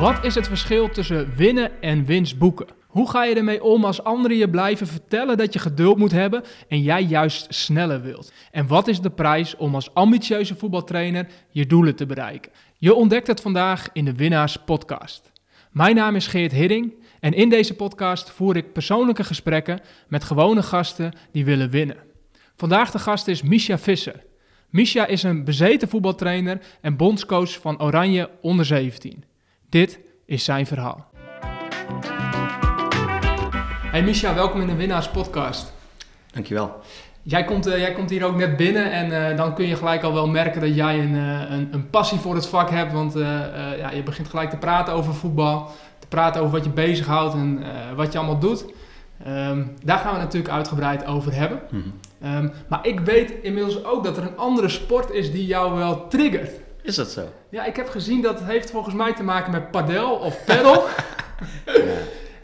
Wat is het verschil tussen winnen en winst boeken? Hoe ga je ermee om als anderen je blijven vertellen dat je geduld moet hebben en jij juist sneller wilt? En wat is de prijs om als ambitieuze voetbaltrainer je doelen te bereiken? Je ontdekt het vandaag in de Winnaars Podcast. Mijn naam is Geert Hidding en in deze podcast voer ik persoonlijke gesprekken met gewone gasten die willen winnen. Vandaag de gast is Misha Visser. Misha is een bezeten voetbaltrainer en bondscoach van Oranje onder 17. Dit is zijn verhaal. Hey Misha, welkom in de Winnaars Podcast. Dankjewel. Jij komt, uh, jij komt hier ook net binnen en uh, dan kun je gelijk al wel merken dat jij een, uh, een, een, passie voor het vak hebt. Want ja, je begint gelijk te praten over voetbal, te praten over wat je bezighoudt en wat je allemaal doet. Um, daar gaan we natuurlijk uitgebreid over hebben. Mm -hmm. um, maar ik weet inmiddels ook dat er een andere sport is die jou wel triggert. Is dat zo? Ja, ik heb gezien dat het heeft volgens mij te maken met padel of paddle. ja.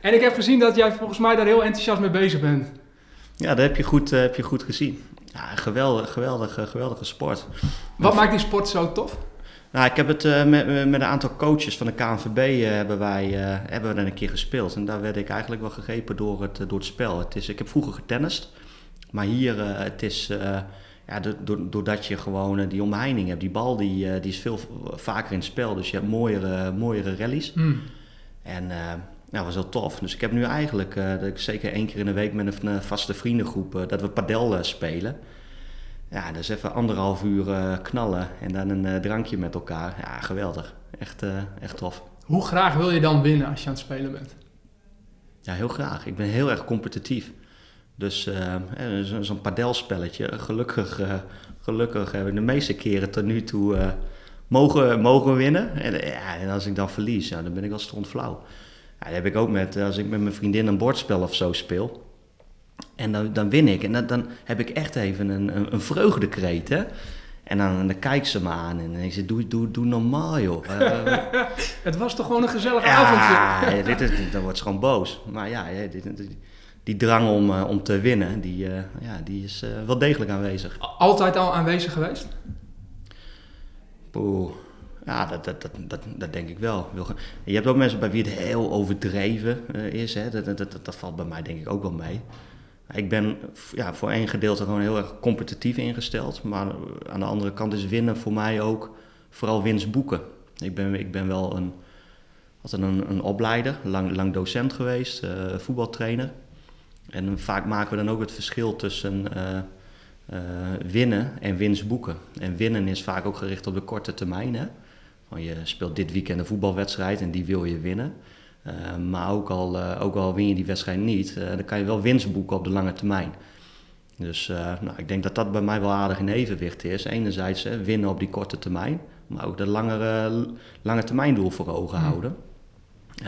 En ik heb gezien dat jij volgens mij daar heel enthousiast mee bezig bent. Ja, dat heb je goed, uh, heb je goed gezien. Ja, geweldig, geweldige, geweldige sport. Wat maakt die sport zo tof? Nou, ik heb het uh, met, met een aantal coaches van de KNVB uh, hebben wij uh, hebben we een keer gespeeld. En daar werd ik eigenlijk wel gegrepen door het, door het spel. Het is, ik heb vroeger getennist, maar hier het is, ja, doordat je gewoon die omheining hebt. Die bal die, die is veel vaker in het spel, dus je hebt mooiere, mooiere rallies. Mm. En nou, dat was heel tof. Dus ik heb nu eigenlijk, uh, dat ik zeker één keer in de week met een vaste vriendengroep, uh, dat we padel uh, spelen. Ja, dus even anderhalf uur knallen en dan een drankje met elkaar. Ja, geweldig. Echt, echt tof. Hoe graag wil je dan winnen als je aan het spelen bent? Ja, heel graag. Ik ben heel erg competitief. Dus zo'n zo padelspelletje, gelukkig, gelukkig hebben we de meeste keren tot nu toe mogen, mogen winnen. En, ja, en als ik dan verlies, ja, dan ben ik wel flauw. Ja, dat heb ik ook met, als ik met mijn vriendin een bordspel of zo speel. En dan, dan win ik. En dan, dan heb ik echt even een, een, een vreugdekreet, hè. En dan, dan kijkt ze me aan en ik zeg, doe, doe, doe normaal joh. Uh, het was toch gewoon een gezellig ja, avondje? ja, dit dan wordt ze gewoon boos. Maar ja, dit, dit, die drang om, uh, om te winnen, die, uh, ja, die is wel degelijk aanwezig. Altijd al aanwezig geweest? Poeh. Ja, dat, dat, dat, dat, dat denk ik wel. Je hebt ook mensen bij wie het heel overdreven is. Hè? Dat, dat, dat, dat, valt bij mij denk ik ook wel mee. Ik ben ja, voor één gedeelte gewoon heel erg competitief ingesteld. Maar aan de andere kant is winnen voor mij ook vooral winst boeken. Ik ben, ik ben wel een, altijd een, een opleider, lang, lang docent geweest, uh, voetbaltrainer. En vaak maken we dan ook het verschil tussen uh, uh, winnen en winst boeken. En winnen is vaak ook gericht op de korte termijn. Hè? Van je speelt dit weekend een voetbalwedstrijd en die wil je winnen. Uh, maar ook al, uh, ook al win je die wedstrijd niet, dan kan je wel winst boeken op de lange termijn. Dus nou, ik denk dat dat bij mij wel aardig in evenwicht is. Enerzijds winnen op die korte termijn, maar ook dat langere, lange termijn doel voor ogen hmm. houden. En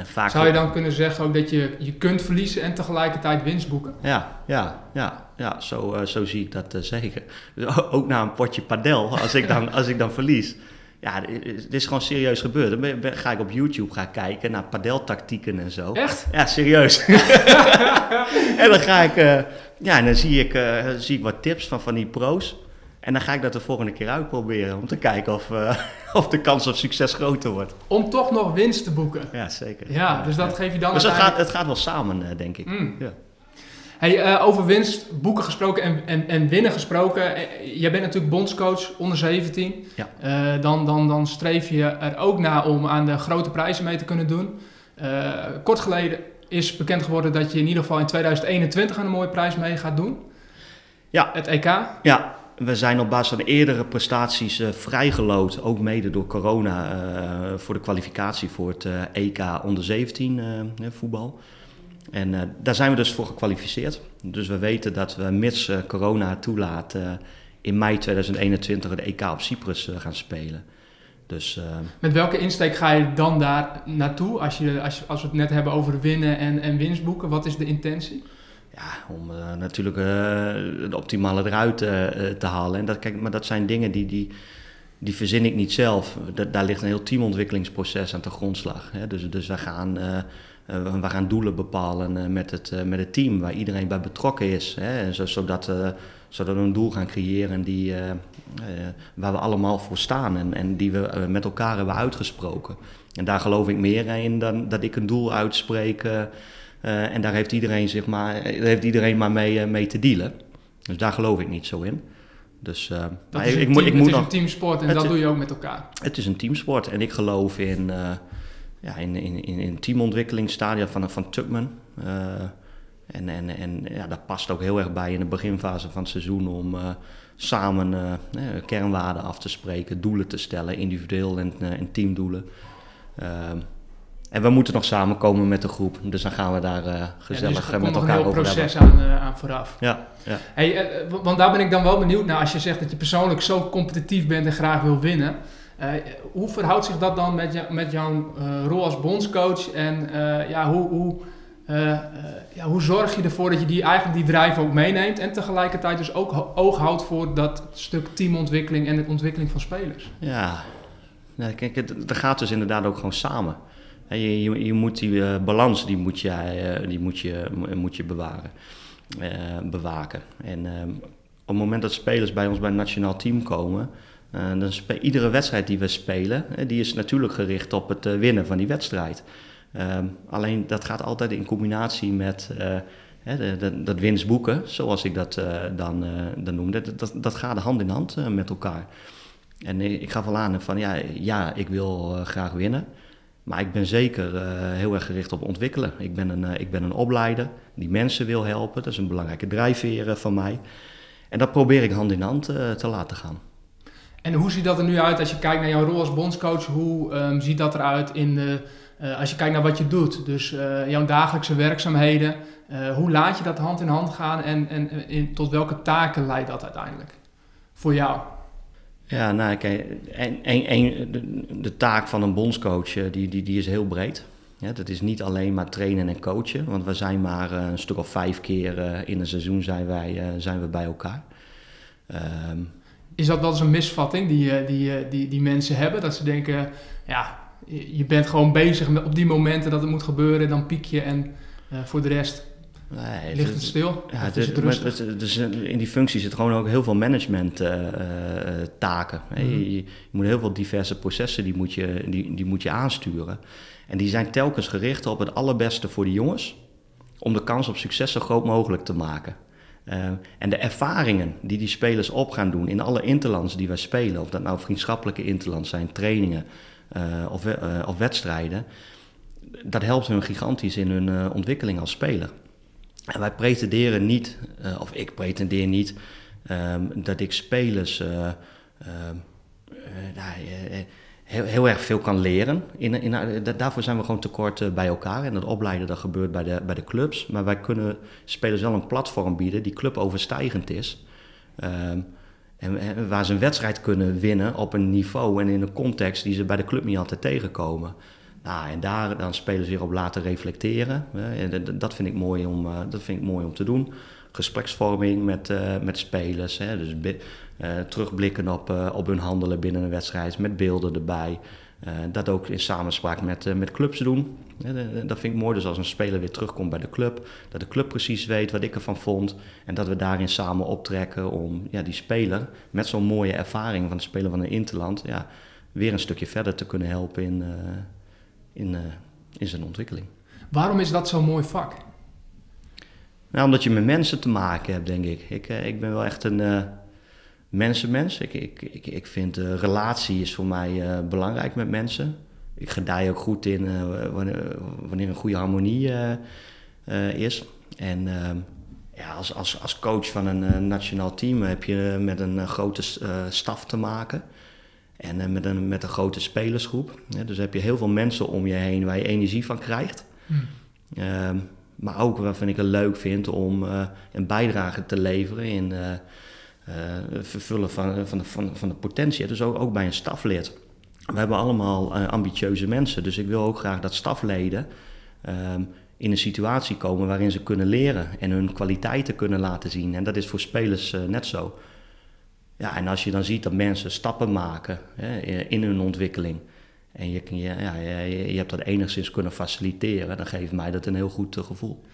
vaak Zou je dan kunnen zeggen ook dat je, je kunt verliezen en tegelijkertijd winst boeken? Ja, ja, ja, ja zo, zo zie ik dat zeker. Dus ook na een potje padel, als ik dan, als ik dan verlies ja, dit is gewoon serieus gebeurd. Dan ga ik op YouTube gaan kijken naar padeltactieken en zo. Echt? Ja, serieus. en dan ga ik, uh, ja, en dan zie ik, uh, zie ik wat tips van, van die pro's. En dan ga ik dat de volgende keer uitproberen om te kijken of, uh, of de kans op succes groter wordt. Om toch nog winst te boeken. Ja, zeker. Ja, dus dat geef je dan. Dus het gaat, het gaat wel samen, denk ik. Mm. Ja. Hey, uh, over winst, boeken gesproken en, en, en winnen gesproken. Eh, jij bent natuurlijk bondscoach onder 17. Ja. Dan, dan, dan streef je er ook naar om aan de grote prijzen mee te kunnen doen. Kort geleden is bekend geworden dat je in ieder geval in 2021 aan een mooie prijs mee gaat doen. Ja. Het EK. Ja, we zijn op basis van de eerdere prestaties uh, vrijgeloot, ook mede door corona, uh, voor de kwalificatie voor het uh, EK onder 17 voetbal. En daar zijn we dus voor gekwalificeerd. Dus we weten dat we, mits corona toelaat, in mei 2021 de EK op Cyprus gaan spelen. Dus, Met welke insteek ga je dan daar naartoe? Als, je, als, als we het net hebben over winnen en, en winstboeken, wat is de intentie? Ja, om natuurlijk de optimale eruit te halen. En dat, kijk, maar dat zijn dingen die, die, die verzin ik niet zelf. Da daar ligt een heel teamontwikkelingsproces aan de grondslag. Hè? Dus, dus we gaan uh, we gaan doelen bepalen uh, met, het, uh, met het team waar iedereen bij betrokken is. Hè, zodat, Zodat we een doel gaan creëren die, waar we allemaal voor staan en, en die we met elkaar hebben uitgesproken. En daar geloof ik meer in dan dat ik een doel uitspreek en daar heeft iedereen, zich maar, heeft iedereen maar mee, mee te dealen. Dus daar geloof ik niet zo in. Dus, uh, dat is, ik, moet, ik moet nog, een teamsport en dat doe je ook met elkaar. Het is een teamsport en ik geloof in, uh, ja, in, in, in, in teamontwikkelingsstadia van, van Tuckman. Uh, en en, en ja, dat past ook heel erg bij in de beginfase van het seizoen om samen kernwaarden af te spreken, doelen te stellen, individueel en, en teamdoelen. En we moeten nog samenkomen met de groep. Dus dan gaan we daar uh, gezellig ja, dus met elkaar over hebben. Er proces aan, uh, aan vooraf. Ja, ja. Hey, uh, want daar ben ik dan wel benieuwd naar. Als je zegt dat je persoonlijk zo competitief bent en graag wil winnen. hoe verhoudt zich dat dan met, jou, met jouw rol als bondscoach? En ja, hoe, hoe, ja, hoe zorg je ervoor dat je die, eigenlijk die drive ook meeneemt? En tegelijkertijd dus ook oog houdt voor dat stuk teamontwikkeling en de ontwikkeling van spelers? Ja, nee, kijk, het gaat dus inderdaad ook gewoon samen. Je, je, je moet die uh, balans die moet je, uh, die moet je, moet je bewaren, bewaken. En op het moment dat spelers bij ons bij het nationaal team komen, dan iedere wedstrijd die we spelen, die is natuurlijk gericht op het winnen van die wedstrijd. Ehm, alleen dat gaat altijd in combinatie met dat winstboeken, zoals ik dat dan, dan noem. Dat, dat, gaat hand in hand met elkaar. En ik ga wel aan van ja, ja ik wil graag winnen. Maar ik ben zeker uh, heel erg gericht op ontwikkelen. Ik ben, een, uh, ik ben een opleider die mensen wil helpen. Dat is een belangrijke drijfveer uh, van mij. En dat probeer ik hand in hand te laten gaan. En hoe ziet dat er nu uit als je kijkt naar jouw rol als bondscoach? Hoe um, ziet dat eruit in de, als je kijkt naar wat je doet? Dus jouw dagelijkse werkzaamheden. hoe laat je dat hand in hand gaan en, en in, tot welke taken leidt dat uiteindelijk voor jou? Ja, nou kijk, de, taak van een bondscoach eh, die, die, die is heel breed. Dat is niet alleen maar trainen en coachen, want we zijn maar eh, een stuk of vijf keer uh, in een seizoen zijn, wij, zijn we bij elkaar. Um, is dat wel eens een misvatting die, die, die, die mensen hebben? Dat ze denken, ja, je bent gewoon bezig met, op die momenten dat het moet gebeuren, dan piek je en voor de rest Nee, Ligt het stil? Ja, het is, het het, dus in die functie zit gewoon ook heel veel management uh, taken. Mm. Je, je, moet heel veel diverse processen die moet, je, die, die moet je aansturen. En die zijn telkens gericht op het allerbeste voor de jongens. Om de kans op succes zo groot mogelijk te maken. Uh, en de ervaringen die die spelers op gaan doen in alle interlands die wij spelen, of dat nou vriendschappelijke interlands zijn, trainingen uh, of, of wedstrijden, dat helpt hun gigantisch in hun ontwikkeling als speler. Wij pretenderen niet, uh, of ik pretendeer niet, um, dat ik spelers uh, uh, heel, heel, erg veel kan leren. In, in, daarvoor zijn we gewoon tekort bij elkaar. En dat opleiden dat gebeurt bij de, bij de clubs. Maar wij kunnen spelers wel een platform bieden die cluboverstijgend is. En, en, waar ze een wedstrijd kunnen winnen op een niveau en in een context die ze bij de club niet altijd tegenkomen. Nou, en daar dan spelers weer op laten reflecteren. dat, vind ik mooi om, eh, dat vind ik mooi om te doen. Gespreksvorming met, uh, met spelers. Hè. Dus uh, terugblikken op, op hun handelen binnen een wedstrijd met beelden erbij. dat ook in samenspraak met, met clubs doen. dat vind ik mooi. Dus als een speler weer terugkomt bij de club, dat de club precies weet wat ik ervan vond. En dat we daarin samen optrekken om ja, die speler met zo'n mooie ervaring van het spelen van een interland, ja, weer een stukje verder te kunnen helpen in in, uh, in zijn ontwikkeling. Waarom is dat zo'n mooi vak? Nou, omdat je met mensen te maken hebt, denk ik. Ik, uh, ik ben wel echt een uh, mensenmens. Ik, ik, ik, ik vind uh, relatie is voor mij belangrijk met mensen. Ik gedij ook goed in wanneer, wanneer een goede harmonie is. En ehm, ja, als, als, als coach van een nationaal team heb je met een grote staf te maken. En uh, met, een, met een grote spelersgroep. dus heb je heel veel mensen om je heen waar je energie van krijgt. Hmm. Uh, maar ook waarvan ik het leuk vind om uh, een bijdrage te leveren in uh, het vervullen van, van, de, van, van de potentie. Dus ook, ook bij een staflid. We hebben allemaal ambitieuze mensen. Dus ik wil ook graag dat stafleden ehm, in een situatie komen waarin ze kunnen leren en hun kwaliteiten kunnen laten zien. En dat is voor spelers net zo. Ja, en als je dan ziet dat mensen stappen maken hè, in hun ontwikkeling. en je, ja, je, je, hebt dat enigszins kunnen faciliteren, dan geeft mij dat een heel goed gevoel.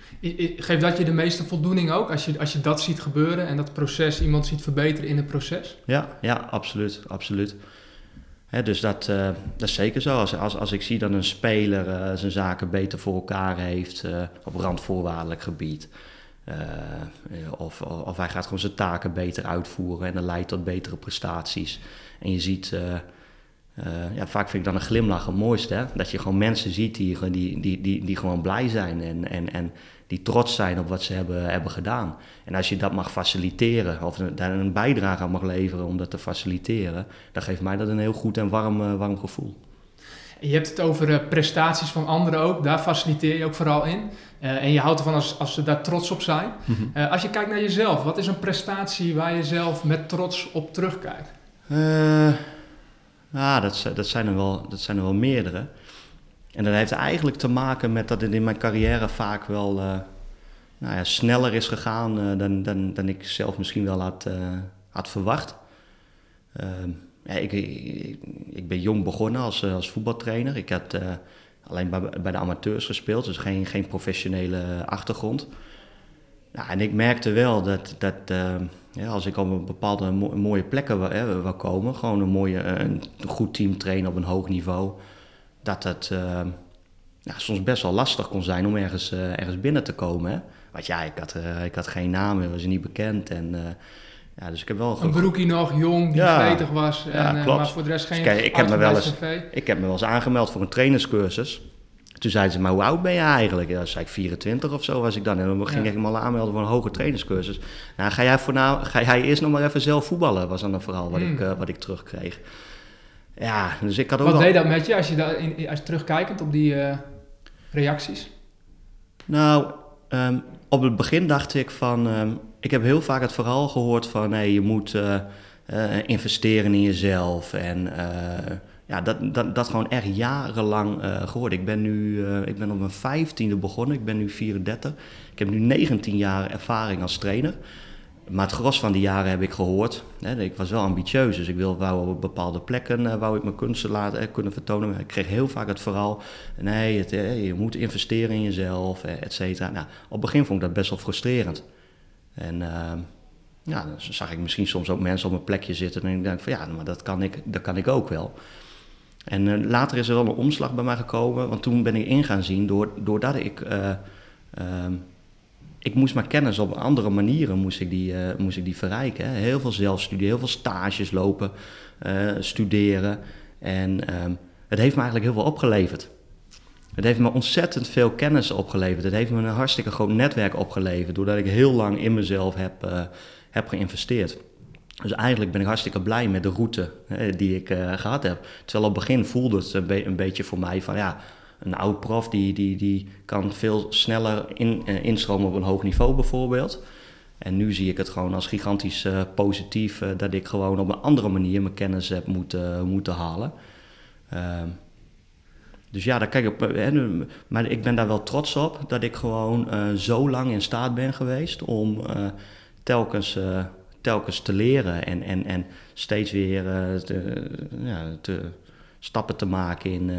Geeft dat je de meeste voldoening ook, als je, als je dat ziet gebeuren en dat proces, iemand ziet verbeteren in het proces? Ja, ja absoluut, absoluut. dus dat, dat is zeker zo. Als, als, als ik zie dat een speler zijn zaken beter voor elkaar heeft op randvoorwaardelijk gebied, of, of hij gaat gewoon zijn taken beter uitvoeren en dat leidt tot betere prestaties. En je ziet, uh, ja, vaak vind ik dan een glimlach het mooiste. Hè? Dat je gewoon mensen ziet die, die, die, die, die gewoon blij zijn en, en, en die trots zijn op wat ze hebben, hebben gedaan. En als je dat mag faciliteren of daar een bijdrage aan mag leveren om dat te faciliteren, dan geeft mij dat een heel goed en warm, warm gevoel. Je hebt het over prestaties van anderen ook, daar faciliteer je ook vooral in. Uh, en je houdt ervan als, als ze daar trots op zijn. Mm als je kijkt naar jezelf, wat is een prestatie waar je zelf met trots op terugkijkt? Ja, dat, dat, zijn er wel, dat zijn er wel meerdere. En dat heeft eigenlijk te maken met dat het in mijn carrière vaak wel nou ja, sneller is gegaan dan, dan, dan ik zelf misschien wel had, had verwacht. Ehm, ja, ik, ik, ben jong begonnen als, als voetbaltrainer. Ik had alleen bij, bij de amateurs gespeeld, dus geen, geen professionele achtergrond. Nou, en ik merkte wel dat, dat uh, ja, als ik op bepaalde mooie plekken wil komen, gewoon een, mooie, een goed team trainen op een hoog niveau, dat het soms best wel lastig kon zijn om ergens, ergens binnen te komen. Hè? Want ja, ik had, ik had geen naam, ik was niet bekend. En, ja, dus ik heb wel een broekie nog, jong, die ja, was. En, ja, klopt. Maar voor de rest geen dus kijk, ik heb me wel eens, Ik heb me wel eens aangemeld voor een trainerscursus. Toen zeiden ze, maar hoe oud ben je eigenlijk? Ja, zei ik 24 of zo was ik dan. En dan ging ik me al aanmelden voor een hoge trainerscursus. Nou, ga jij, voor nou, ga jij eerst nog maar even zelf voetballen, was dan vooral wat, ik, uh, wat ik terugkreeg. Ja, dus ik had ook Wat deed dat met je als je, daar in, als je terugkijkend op die uh, reacties? Nou, um, op het begin dacht ik van... Um, ik heb heel vaak het verhaal gehoord van... nee, je moet uh, investeren in jezelf en ja, dat, dat, dat gewoon echt jarenlang gehoord. Ik ben nu, ik ben op mijn vijftiende begonnen, ik ben nu 34. Ik heb nu 19 jaar ervaring als trainer. Maar het gros van die jaren heb ik gehoord. Hè, ik was wel ambitieus, dus ik wil, wou op bepaalde plekken uh, wou ik mijn kunsten laten, kunnen vertonen. Ik kreeg heel vaak het verhaal, nee, het, je moet investeren in jezelf, et cetera. Nou, op het begin vond ik dat best wel frustrerend. En ja, dan zag ik misschien soms ook mensen op een plekje zitten en ik denk van ja, maar dat kan ik, dat kan ik ook wel. En later is er wel een omslag bij mij gekomen, want toen ben ik in gaan zien, doordat ik, uh, ik moest mijn kennis op andere manieren moest ik die, uh, moest ik die verrijken. Hè. Heel veel zelfstudie, heel veel stages lopen, studeren. En um, het heeft me eigenlijk heel veel opgeleverd. Het heeft me ontzettend veel kennis opgeleverd. Het heeft me een hartstikke groot netwerk opgeleverd, doordat ik heel lang in mezelf heb, heb geïnvesteerd. Dus eigenlijk ben ik hartstikke blij met de route die ik gehad heb. Terwijl op het begin voelde het een, beetje voor mij van ja, een oud prof die, die, die kan veel sneller in, uh, instromen op een hoog niveau bijvoorbeeld. En nu zie ik het gewoon als gigantisch uh, positief dat ik gewoon op een andere manier mijn kennis heb moeten, moeten halen. Ehm, dus ja, daar kijk ik op. maar ik ben daar wel trots op dat ik gewoon zo lang in staat ben geweest om telkens telkens te leren en, en, en steeds weer te, stappen te maken in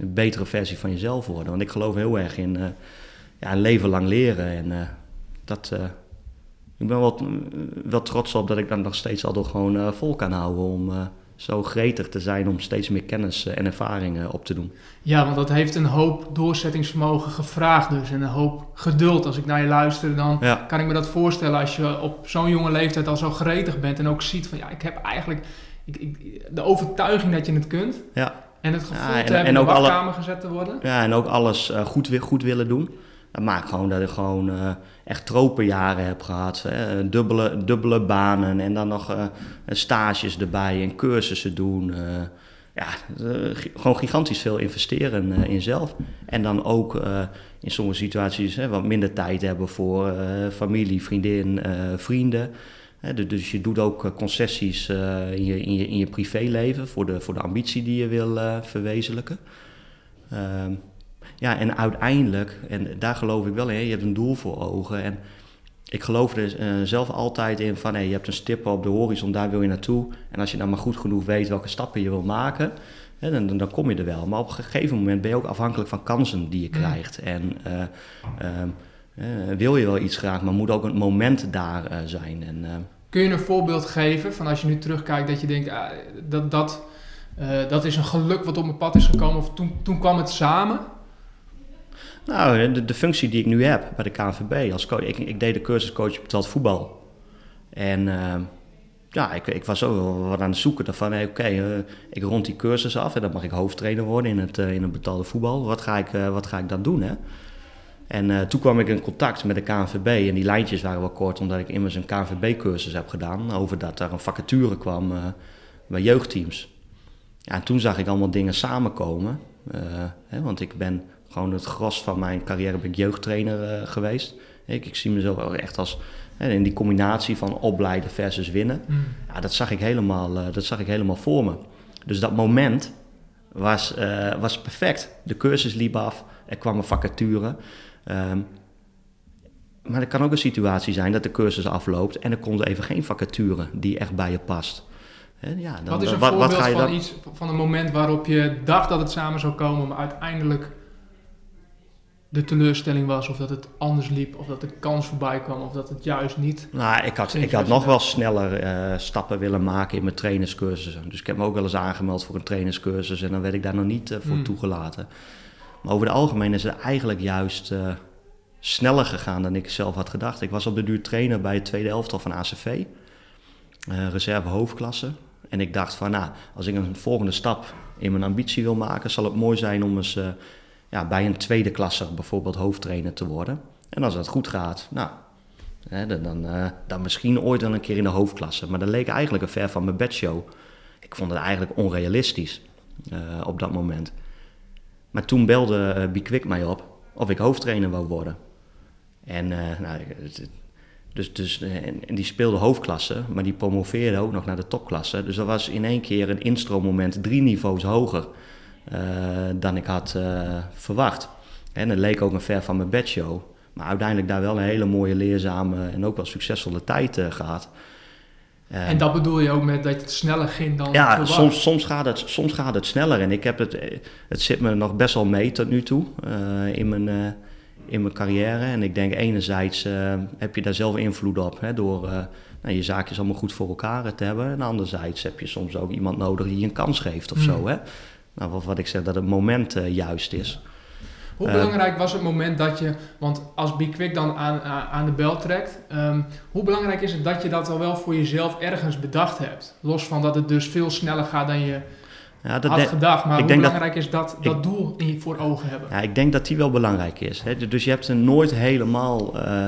een betere versie van jezelf worden. Want ik geloof heel erg in uh, ja, een leven lang leren. En dat, ik ben wel, wel trots op dat ik dan nog steeds al door gewoon vol kan houden om zo gretig te zijn om steeds meer kennis en ervaringen op te doen. Ja, want dat heeft een hoop doorzettingsvermogen gevraagd dus en een hoop geduld. Als ik naar je luister, dan kan ik me dat voorstellen als je op zo'n jonge leeftijd al zo gretig bent en ook ziet van ja, ik heb eigenlijk ik, ik, de overtuiging dat je het kunt. Ja. En het gevoel ja, en, te hebben en ook in de alle, gezet te worden. Ja, en ook alles uh, goed, goed willen doen. Dat maakt gewoon dat ik gewoon uh, echt tropenjaren heb gehad. Hè. Dubbele, dubbele banen en dan nog uh, stages erbij en cursussen doen. Ja, gewoon gigantisch veel investeren in zelf. En dan ook in sommige situaties hè, wat minder tijd hebben voor familie, vriendin, vrienden. Dus, dus je doet ook concessies in, je, in, je, in je privéleven voor de, voor de ambitie die je wil verwezenlijken. Ehm, ja, en uiteindelijk, en daar geloof ik wel in, je hebt een doel voor ogen. En ik geloof er uh, zelf altijd in van hey, je hebt een stip op de horizon, daar wil je naartoe. En als je dan maar goed genoeg weet welke stappen je wil maken, hè, dan, dan, kom je er wel. Maar op een gegeven moment ben je ook afhankelijk van kansen die je mm. krijgt. En uh, wil je wel iets graag, maar moet ook een moment daar zijn. En, Kun je een voorbeeld geven van als je nu terugkijkt dat je denkt ah, dat, dat, dat is een geluk wat op mijn pad is gekomen of toen, toen kwam het samen? Nou, de, de, functie die ik nu heb bij de KNVB als coach. Ik, ik deed de cursuscoach betaald voetbal. En ja, ik, ik was ook wat aan het zoeken. Van, hey, oké, ik rond die cursus af en dan mag ik hoofdtrainer worden in het, in het betaalde voetbal. Wat ga ik, wat ga ik dan doen, hè? En toen kwam ik in contact met de KNVB en die lijntjes waren wel kort, omdat ik immers een KNVB-cursus heb gedaan over dat er een vacature kwam bij jeugdteams. Ja, en toen zag ik allemaal dingen samenkomen, hè, want ik ben gewoon het gros van mijn carrière ben ik jeugdtrainer geweest. Ik, ik, zie mezelf ook echt als hè, in die combinatie van opleiden versus winnen. Mm. Ja, dat, zag ik helemaal, dat zag ik helemaal voor me. Dus dat moment was, was perfect. De cursus liep af, er kwam een vacature. Um, maar er kan ook een situatie zijn dat de cursus afloopt en er komt even geen vacature die echt bij je past. ja, dan, wat is een wat, voorbeeld wat ga je van, iets, van een moment waarop je dacht dat het samen zou komen, maar uiteindelijk de teleurstelling was, of dat het anders liep, of dat de kans voorbij kwam, of dat het juist niet. Nou, ik had, ik had nog wel sneller uh, stappen willen maken in mijn trainerscursussen. Dus ik heb me ook wel eens aangemeld voor een trainerscursus en dan werd ik daar nog niet uh, voor hmm. toegelaten. Maar over het algemeen is het eigenlijk juist uh, sneller gegaan dan ik zelf had gedacht. Ik was op de duur trainer bij het tweede elftal van ACV, reserve hoofdklasse. En ik dacht van, nou, als ik een volgende stap in mijn ambitie wil maken, zal het mooi zijn om eens ja, bij een tweede klasser bijvoorbeeld hoofdtrainer te worden. En als dat goed gaat, nou, hè, dan, uh, dan misschien ooit dan een keer in de hoofdklasse. Maar dat leek eigenlijk een ver van mijn bedshow. Ik vond het eigenlijk onrealistisch uh, op dat moment. Maar toen belde uh, Bikwik mij op of ik hoofdtrainer wou worden. En nou, dus, dus, en die speelde hoofdklasse, maar die promoveerde ook nog naar de topklasse. Dus dat was in één keer een instroommoment drie niveaus hoger dan ik had verwacht. En het leek ook een ver van mijn bedshow. Maar uiteindelijk daar wel een hele mooie, leerzame en ook wel succesvolle tijd uh, en dat bedoel je ook met dat het sneller ging dan Ja, soms, soms, gaat het, soms gaat het sneller. En ik heb het, het zit me nog best wel mee tot nu toe in, mijn, in mijn carrière. En ik denk enerzijds heb je daar zelf invloed op hè, door nou, je zaakjes allemaal goed voor elkaar te hebben. En anderzijds heb je soms ook iemand nodig die je een kans geeft of mm. zo. Hè? nou, wat, wat ik zeg, dat het moment juist is. Hoe uh, belangrijk was het moment dat je, want als Be Quick dan aan, aan de bel trekt, um, hoe belangrijk is het dat je dat al wel voor jezelf ergens bedacht hebt? Los van dat het dus veel sneller gaat dan je ja, dat had gedacht, maar hoe belangrijk is dat, dat ik, doel in, voor ogen hebben? Ja, ik denk dat die wel belangrijk is. Hè? Dus je hebt er nooit helemaal, uh,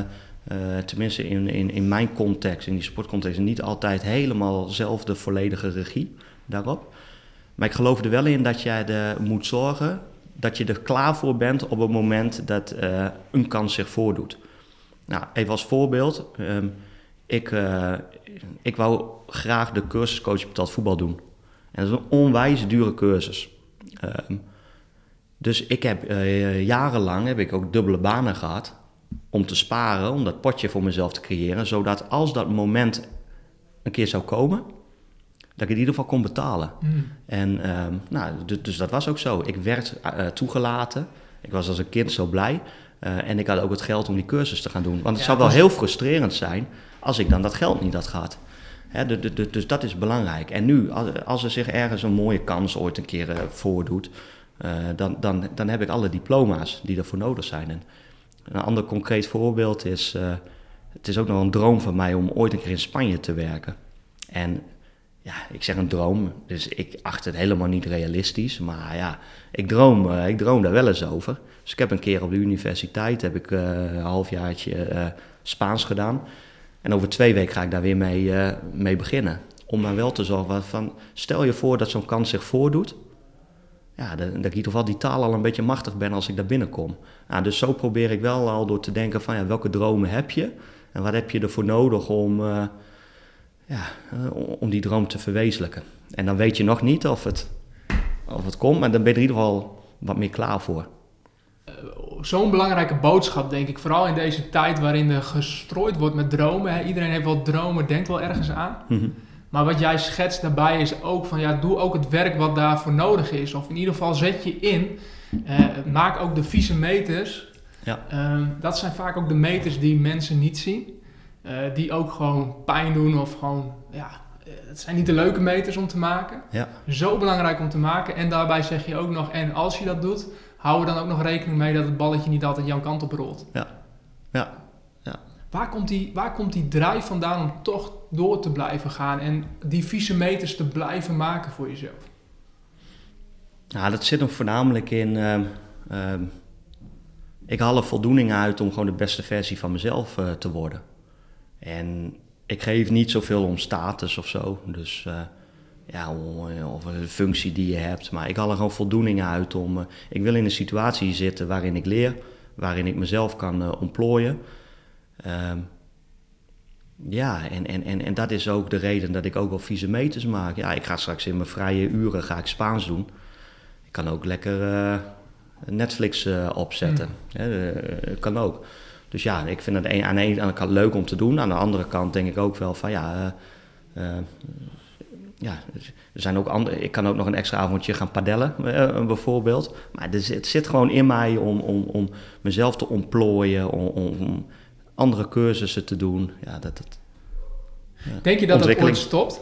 tenminste in, in, in mijn context, in die sportcontext, niet altijd helemaal zelf de volledige regie daarop. Maar ik geloof er wel in dat jij er moet zorgen dat je er klaar voor bent op het moment dat uh, een kans zich voordoet. Nou, even als voorbeeld. Um, ik, uh, ik wou graag de cursuscoach betaald voetbal doen. En dat is een onwijs dure cursus. Um, dus ik heb uh, jarenlang heb ik ook dubbele banen gehad om te sparen, om dat potje voor mezelf te creëren, zodat als dat moment een keer zou komen, dat ik in ieder geval kon betalen. Hmm. En ehm, nou, dus, dus, dat was ook zo. Ik werd uh, toegelaten. Ik was als een kind zo blij. Uh, en ik had ook het geld om die cursus te gaan doen. Want het zou wel heel frustrerend zijn als ik dan dat geld niet had gehad. Hè, de, de, de, dus dat is belangrijk. En nu, als er zich ergens een mooie kans ooit een keer uh, voordoet, dan, dan, dan heb ik alle diploma's die ervoor nodig zijn. En een ander concreet voorbeeld is, het is ook nog een droom van mij om ooit een keer in Spanje te werken. En ja, ik zeg een droom, dus ik acht het helemaal niet realistisch. Maar ja, ik droom, uh, ik droom daar wel eens over. Dus ik heb een keer op de universiteit heb ik, uh, een halfjaartje uh, Spaans gedaan. En over twee weken ga ik daar weer mee, mee beginnen. Om dan wel te zorgen van, stel je voor dat zo'n kans zich voordoet. Ja, dat, ik in ieder die taal al een beetje machtig ben als ik daar binnenkom. Nou, dus zo probeer ik wel al door te denken van, ja, welke dromen heb je? En wat heb je ervoor nodig om ja, eh, om die droom te verwezenlijken. En dan weet je nog niet of het, of het komt, maar dan ben je er in ieder geval wat meer klaar voor. Uh, zo'n belangrijke boodschap, denk ik. Vooral in deze tijd waarin er gestrooid wordt met dromen. Iedereen heeft wel dromen, denkt wel ergens aan. Mhm. Maar wat jij schetst daarbij is ook van, ja, doe ook het werk wat daarvoor nodig is. Of in ieder geval zet je in. Eh, maak ook de vieze meters. Ja. Ehm, dat zijn vaak ook de meters die mensen niet zien. Eh, die ook gewoon pijn doen of gewoon, ja, eh, het zijn niet de leuke meters om te maken. Ja. Zo belangrijk om te maken. En daarbij zeg je ook nog, en als je dat doet, hou er dan ook nog rekening mee dat het balletje niet altijd jouw kant op rolt. Ja. Ja. Waar komt, die, waar komt die drive vandaan om toch door te blijven gaan en die vieze meters te blijven maken voor jezelf? Nou, dat zit hem voornamelijk in. ehm, ehm, ik haal er voldoening uit om gewoon de beste versie van mezelf eh, te worden. En ik geef niet zoveel om status of zo. Dus eh, ja, eh, of een functie die je hebt. Maar ik haal er gewoon voldoening uit om. eh, ik wil in een situatie zitten waarin ik leer, waarin ik mezelf kan ontplooien. Ehm, ja, en, en, en, en dat is ook de reden dat ik ook wel vieze meters maak. Ja, ik ga straks in mijn vrije uren ga ik Spaans doen. Ik kan ook lekker Netflix opzetten. Eh, kan ook. Dus ja, ik vind het een- aan de ene kant leuk om te doen. Aan de andere kant denk ik ook wel van ja... eh, eh, ja, er zijn ook andere, ik kan ook nog een extra avondje gaan padellen, eh, bijvoorbeeld. Maar het zit gewoon in mij om, om, om mezelf te ontplooien, om, om, andere cursussen te doen. Ja, dat, dat, Denk je dat het ooit stopt?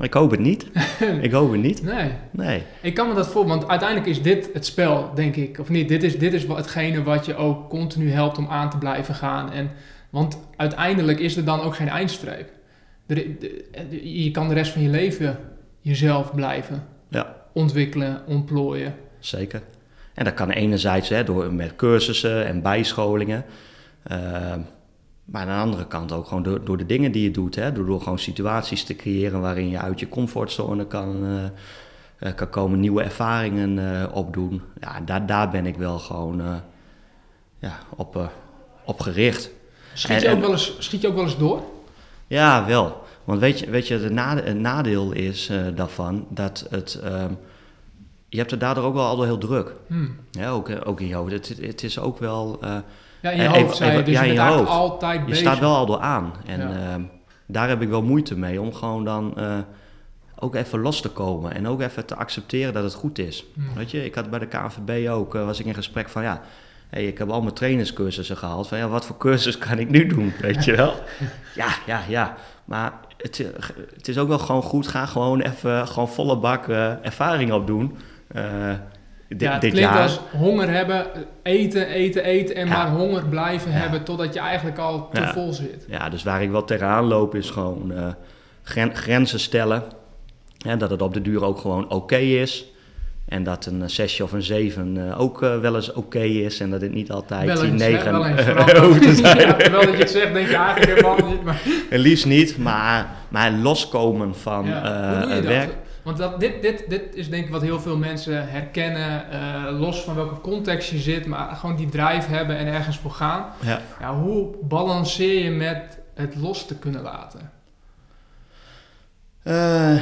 Ik hoop het niet. ik hoop het niet. Nee. Nee. Ik kan me dat voor, want uiteindelijk is dit het spel, denk ik. Of niet? Dit is, dit is wat- hetgene wat je ook continu helpt om aan te blijven gaan. En, want uiteindelijk is er dan ook geen eindstreep. Je kan de rest van je leven jezelf blijven Ja. ontwikkelen, ontplooien. Zeker. En dat kan enerzijds hè, door, met cursussen en bijscholingen. Ehm, maar aan de andere kant ook gewoon door, door de dingen die je doet. Hè, door, door gewoon situaties te creëren waarin je uit je comfortzone kan, eh, eh, kan komen, nieuwe ervaringen eh, opdoen. Ja, daar, daar ben ik wel gewoon ja, op, op gericht. Schiet En- je, ook wel eens, schiet je ook wel eens door? Ja, wel. Want weet je, weet je het, nade- het nadeel is daarvan dat het. ehm, je hebt het daardoor ook wel al heel druk. Hmm. Ja, ook, ook in je hoofd. Het, het is ook wel. Ja, in je Eh, hoofd even- zei je, dus ja, je in bent je eigenlijk hoofd. altijd je bezig. staat wel al door aan. En Ja. ehm, daar heb ik wel moeite mee om gewoon dan eh, ook even los te komen. En ook even te accepteren dat het goed is. Hmm. Weet je, ik had bij de KNVB ook, eh, was ik in gesprek van ja. Hey, ik heb al mijn trainerscursussen gehaald. Van ja, wat voor cursus kan ik nu doen? Weet je wel? Ja, ja, ja. Maar het, het is ook wel gewoon goed. Ga gewoon even gewoon volle bak ervaring opdoen. Eh, dit, ja, het dit klinkt jaar. als honger hebben, eten, eten, eten en Ja. maar honger blijven Ja. hebben totdat je eigenlijk al te Ja. vol zit. Ja, dus waar ik wel tegenaan loop is gewoon eh, gren- grenzen stellen. Hè, dat het op de duur ook gewoon oké is. En dat een eh, zesje of een zeven eh, ook eh, wel eens oké is. En dat het niet altijd Wel die eens, hè, negen wel eens, eh, vooral- hoeft te zijn. Ja, terwijl dat je het zegt, denk je eigenlijk helemaal niet. Maar, En liefst niet, maar, maar loskomen van ja. eh, werk. Want dat, dit, dit, dit is denk ik wat heel veel mensen herkennen, eh, los van welke context je zit, maar gewoon die drive hebben en ergens voor gaan. Ja. Ja, hoe balanceer je met het los te kunnen laten? Eh,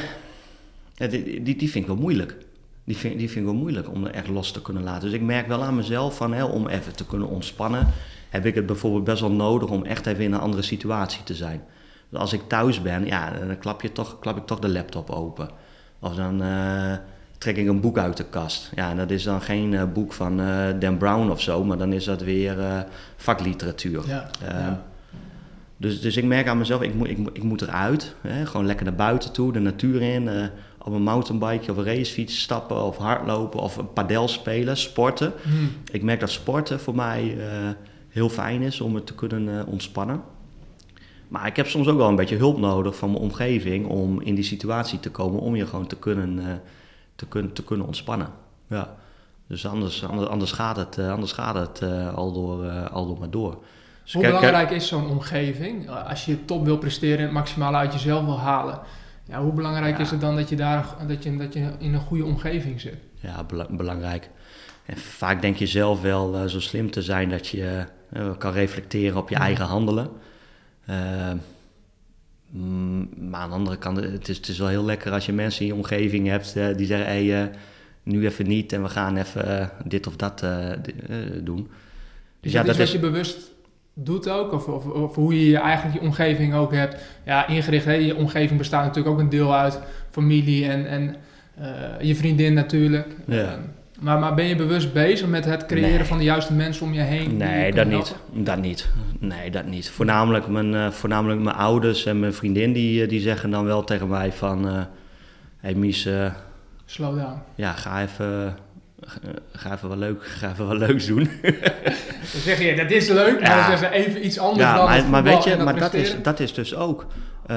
ja, die, die, die vind ik wel moeilijk. Die vind, die vind ik wel moeilijk om er echt los te kunnen laten. Dus ik merk wel aan mezelf van, hè, om even te kunnen ontspannen, heb ik het bijvoorbeeld best wel nodig om echt even in een andere situatie te zijn. Dus als ik thuis ben, ja, dan klap, je toch, klap ik toch de laptop open. Of dan eh, trek ik een boek uit de kast. Ja, en dat is dan geen eh, boek van eh, Dan Brown of zo, maar dan is dat weer vakliteratuur. Ja, Ehm, ja. dus, dus ik merk aan mezelf, ik moet, ik, moet- ik moet eruit. Hè? Gewoon lekker naar buiten toe, de natuur in. op een mountainbike of een racefiets stappen of hardlopen of een padel spelen, sporten. Hmm. Ik merk dat sporten voor mij heel fijn is om het te kunnen ontspannen. Maar ik heb soms ook wel een beetje hulp nodig van mijn omgeving om in die situatie te komen om je gewoon te kunnen, eh, te kunnen, te kunnen ontspannen. Ja. Dus anders, anders, anders gaat het, eh, anders gaat het eh, al, door, al door maar door. Dus Hoe kijk- kijk- belangrijk is zo'n omgeving? Als je top wil presteren en het maximale uit jezelf wil halen. Ja, hoe belangrijk Ja. is het dan dat je, daar, dat, je, dat je in een goede omgeving zit? Ja, bela- belangrijk. En vaak denk je zelf wel zo slim te zijn dat je kan reflecteren op je eigen handelen. Eh, mm, maar aan de andere kant, het is, het is wel heel lekker als je mensen in je omgeving hebt eh, die zeggen: hey, eh, nu even niet en we gaan even dit of dat doen. Dus, ja, dat is wat je bewust doet ook? Of, of, of, hoe je eigenlijk je omgeving ook hebt ja, ingericht. Hè? Je omgeving bestaat natuurlijk ook een deel uit familie en, en je vriendin natuurlijk. Ja. Maar, maar ben je bewust bezig met het creëren van de juiste mensen om je heen? Nee, dat niet. dat niet. Nee, dat niet. Voornamelijk mijn, uh, voornamelijk mijn ouders en mijn vriendin die, eh, die zeggen dan wel tegen mij van... Uh, hey Mies... Slow down. Ja, ga even, ga even wat leuk, ga even wat leuks doen. dan zeg je, dat is leuk, maar ja. dan zeggen even iets anders ja, dan maar, maar weet je, maar dat is, dat is dus ook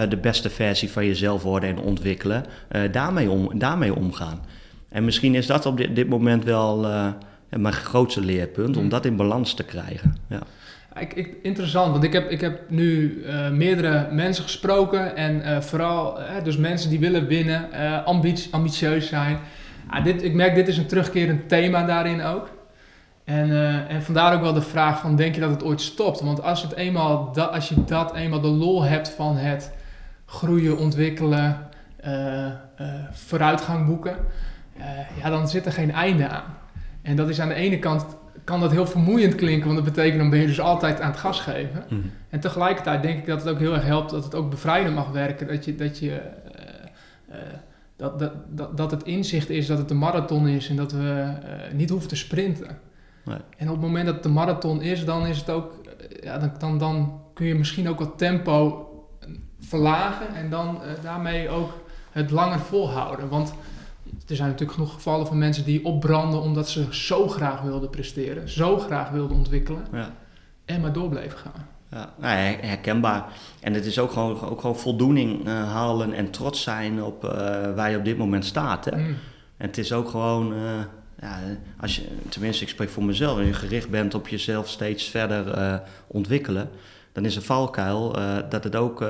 de beste versie van jezelf worden en ontwikkelen. daarmee, om, daarmee omgaan. En misschien is dat op dit, dit moment wel uh, mijn grootste leerpunt, om mm. dat in balans te krijgen. Ja. Ik, ik, interessant, want ik heb, ik heb nu uh, meerdere mensen gesproken en uh, vooral dus mensen die willen winnen, ambitie, ambitieus zijn. dit, ik merk dit is een terugkerend thema daarin ook. En, en vandaar ook wel de vraag van, denk je dat het ooit stopt? Want als, het eenmaal als je dat eenmaal de lol hebt van het groeien, ontwikkelen, vooruitgang boeken uh, ja, dan zit er geen einde aan. En dat is aan de ene kant, kan dat heel vermoeiend klinken, want dat betekent dan ben je dus altijd aan het gas geven. Mhm. En tegelijkertijd denk ik dat het ook heel erg helpt dat het ook bevrijdend mag werken. Dat je, dat je uh, dat, dat, dat, dat het inzicht is dat het een marathon is en dat we niet hoeven te sprinten. Nee. En op het moment dat het een marathon is, dan is het ook, ja, dan, dan, dan kun je misschien ook wat tempo verlagen en dan daarmee ook het langer volhouden. Want er zijn natuurlijk genoeg gevallen van mensen die opbranden omdat ze zo graag wilden presteren, zo graag wilden ontwikkelen ja. en maar door bleven gaan. Ja, nou, herkenbaar. En het is ook gewoon, ook gewoon voldoening uh, halen en trots zijn op uh, waar je op dit moment staat. Hè? Mm. En het is ook gewoon, uh, ja, als je, tenminste ik spreek voor mezelf, als je gericht bent op jezelf steeds verder ontwikkelen, dan is een valkuil dat het ook